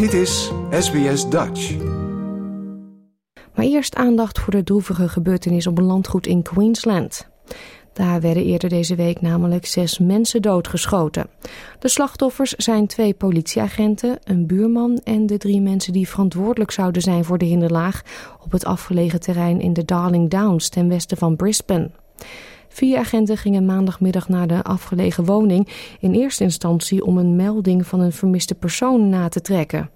Dit is SBS Dutch. Maar eerst aandacht voor de droevige gebeurtenis op een landgoed in Queensland. Daar werden eerder deze week namelijk zes mensen doodgeschoten. De slachtoffers zijn twee politieagenten, een buurman en de drie mensen die verantwoordelijk zouden zijn voor de hinderlaag op het afgelegen terrein in de Darling Downs ten westen van Brisbane. Vier agenten gingen maandagmiddag naar de afgelegen woning in eerste instantie om een melding van een vermiste persoon na te trekken.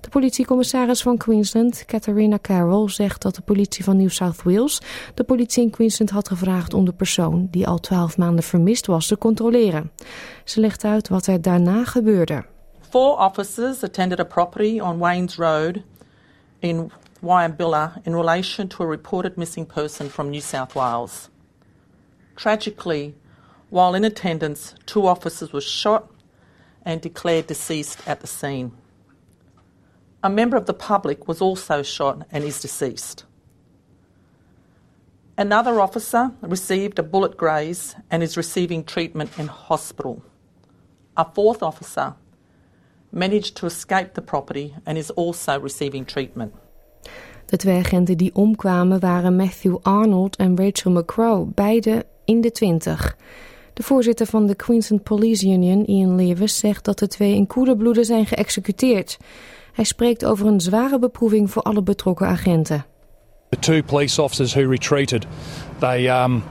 De politiecommissaris van Queensland, Catharina Carroll, zegt dat de politie van New South Wales de politie in Queensland had gevraagd om de persoon, die al twaalf maanden vermist was, te controleren. Ze legt uit wat er daarna gebeurde. Four officers attended a property on Waynes Road in Wyambilla in relation to a reported missing person from New South Wales. Tragically, while in attendance, two officers were shot and declared deceased at the scene. A member of the public was also shot and is deceased. Another officer received a bullet graze and is receiving treatment in hospital. A fourth officer managed to escape the property and is also receiving treatment. De twee agenten die omkwamen waren Matthew Arnold en Rachel McCrow, beide in de twintig. De voorzitter van de Queensland Police Union, Ian Lewis, zegt dat de twee in koele bloeden zijn geëxecuteerd. Hij spreekt over een zware beproeving voor alle betrokken agenten. The two police officers who retreated, they, um,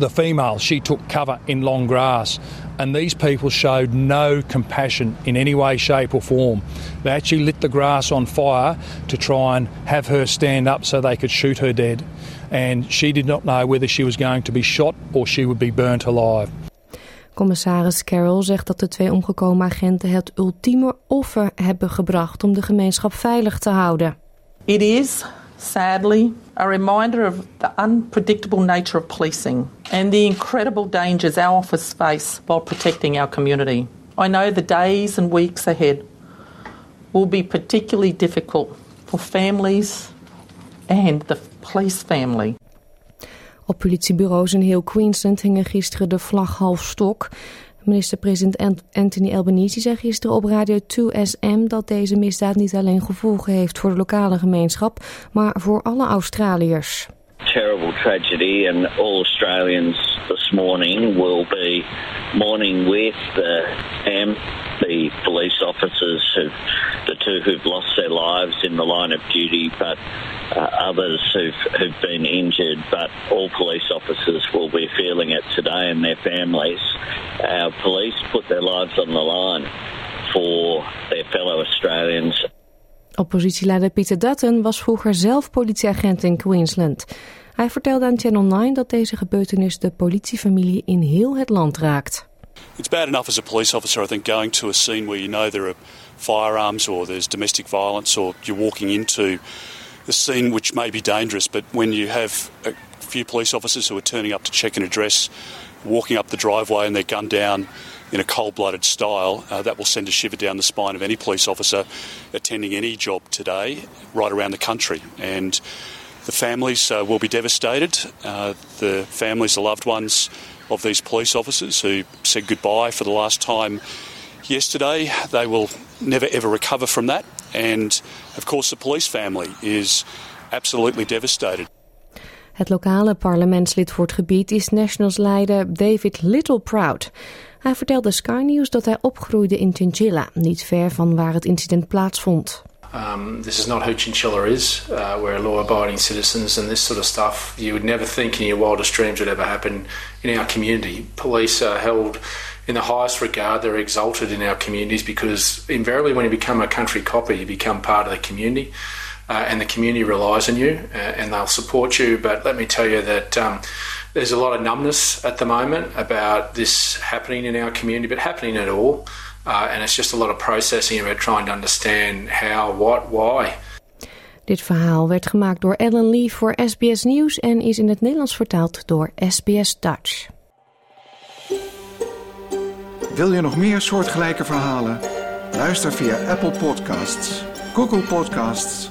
the female, she took cover in long grass. And these people showed no compassion in any way, shape, or form. They actually lit the grass on fire to try and have her stand up so they could shoot her dead. And she did not know whether she was going to be shot or she would be burnt alive. Commissaris Carroll zegt dat de twee omgekomen agenten het ultieme offer hebben gebracht om de gemeenschap veilig te houden. It is, sadly, a reminder of the unpredictable nature of policing and the incredible dangers our office face while protecting our community. I know the days and weeks ahead will be particularly difficult for families and the police family. Op politiebureaus in heel Queensland hingen gisteren de vlag half stok. Minister-president Anthony Albanese zei gisteren op Radio 2SM dat deze misdaad niet alleen gevolgen heeft voor de lokale gemeenschap, maar voor alle Australiërs. Terrible tragedy and all Australians this morning will be mourning with the um, the police officers who the two who've lost their lives in the line of duty, but uh, others who've, who've been injured. But all police officers will be feeling it today and their families. Our police put their lives on the line for their fellow Australians. Oppositieleider Peter Dutton was vroeger zelf politieagent in Queensland. Hij vertelde aan Channel 9 dat deze gebeurtenis de politiefamilie in heel het land raakt. It's bad enough as a police officer, I think, going to a scene where you know there are firearms or there's domestic violence or you're walking into a scene which may be dangerous, but when you have a few police officers who are turning up to check an address, walking up the driveway and they're gunned down in a cold blooded style, uh, that will send a shiver down the spine of any police officer attending any job today, right around the country. And the families uh, will be devastated. Uh, the families, the loved ones of these police officers who said goodbye for the last time yesterday, they will never ever recover from that. And of course, the police family is absolutely devastated. Het lokale parlementslid voor het gebied is Nationals-leider David Littleproud. Hij vertelde Sky News dat hij opgroeide in Chinchilla, niet ver van waar het incident plaatsvond. Um, this is not who Chinchilla is. Uh, we're law-abiding citizens, and this sort of stuff you would never think in your wildest dreams would ever happen in our community. Police are held in the highest regard. They're exalted in our communities because invariably, when you become a country copper, you become part of the community, uh, and the community relies on you, uh, and they'll support you. But let me tell you that. Um, there's a lot of numbness at the moment about this happening in our community, but happening at all. Uh, and it's just a lot of processing about trying to understand how, what, why. Dit verhaal werd gemaakt door Ellen Lee voor SBS Nieuws en is in het Nederlands vertaald door SBS Dutch. Wil je nog meer soortgelijke verhalen? Luister via Apple Podcasts, Google Podcasts,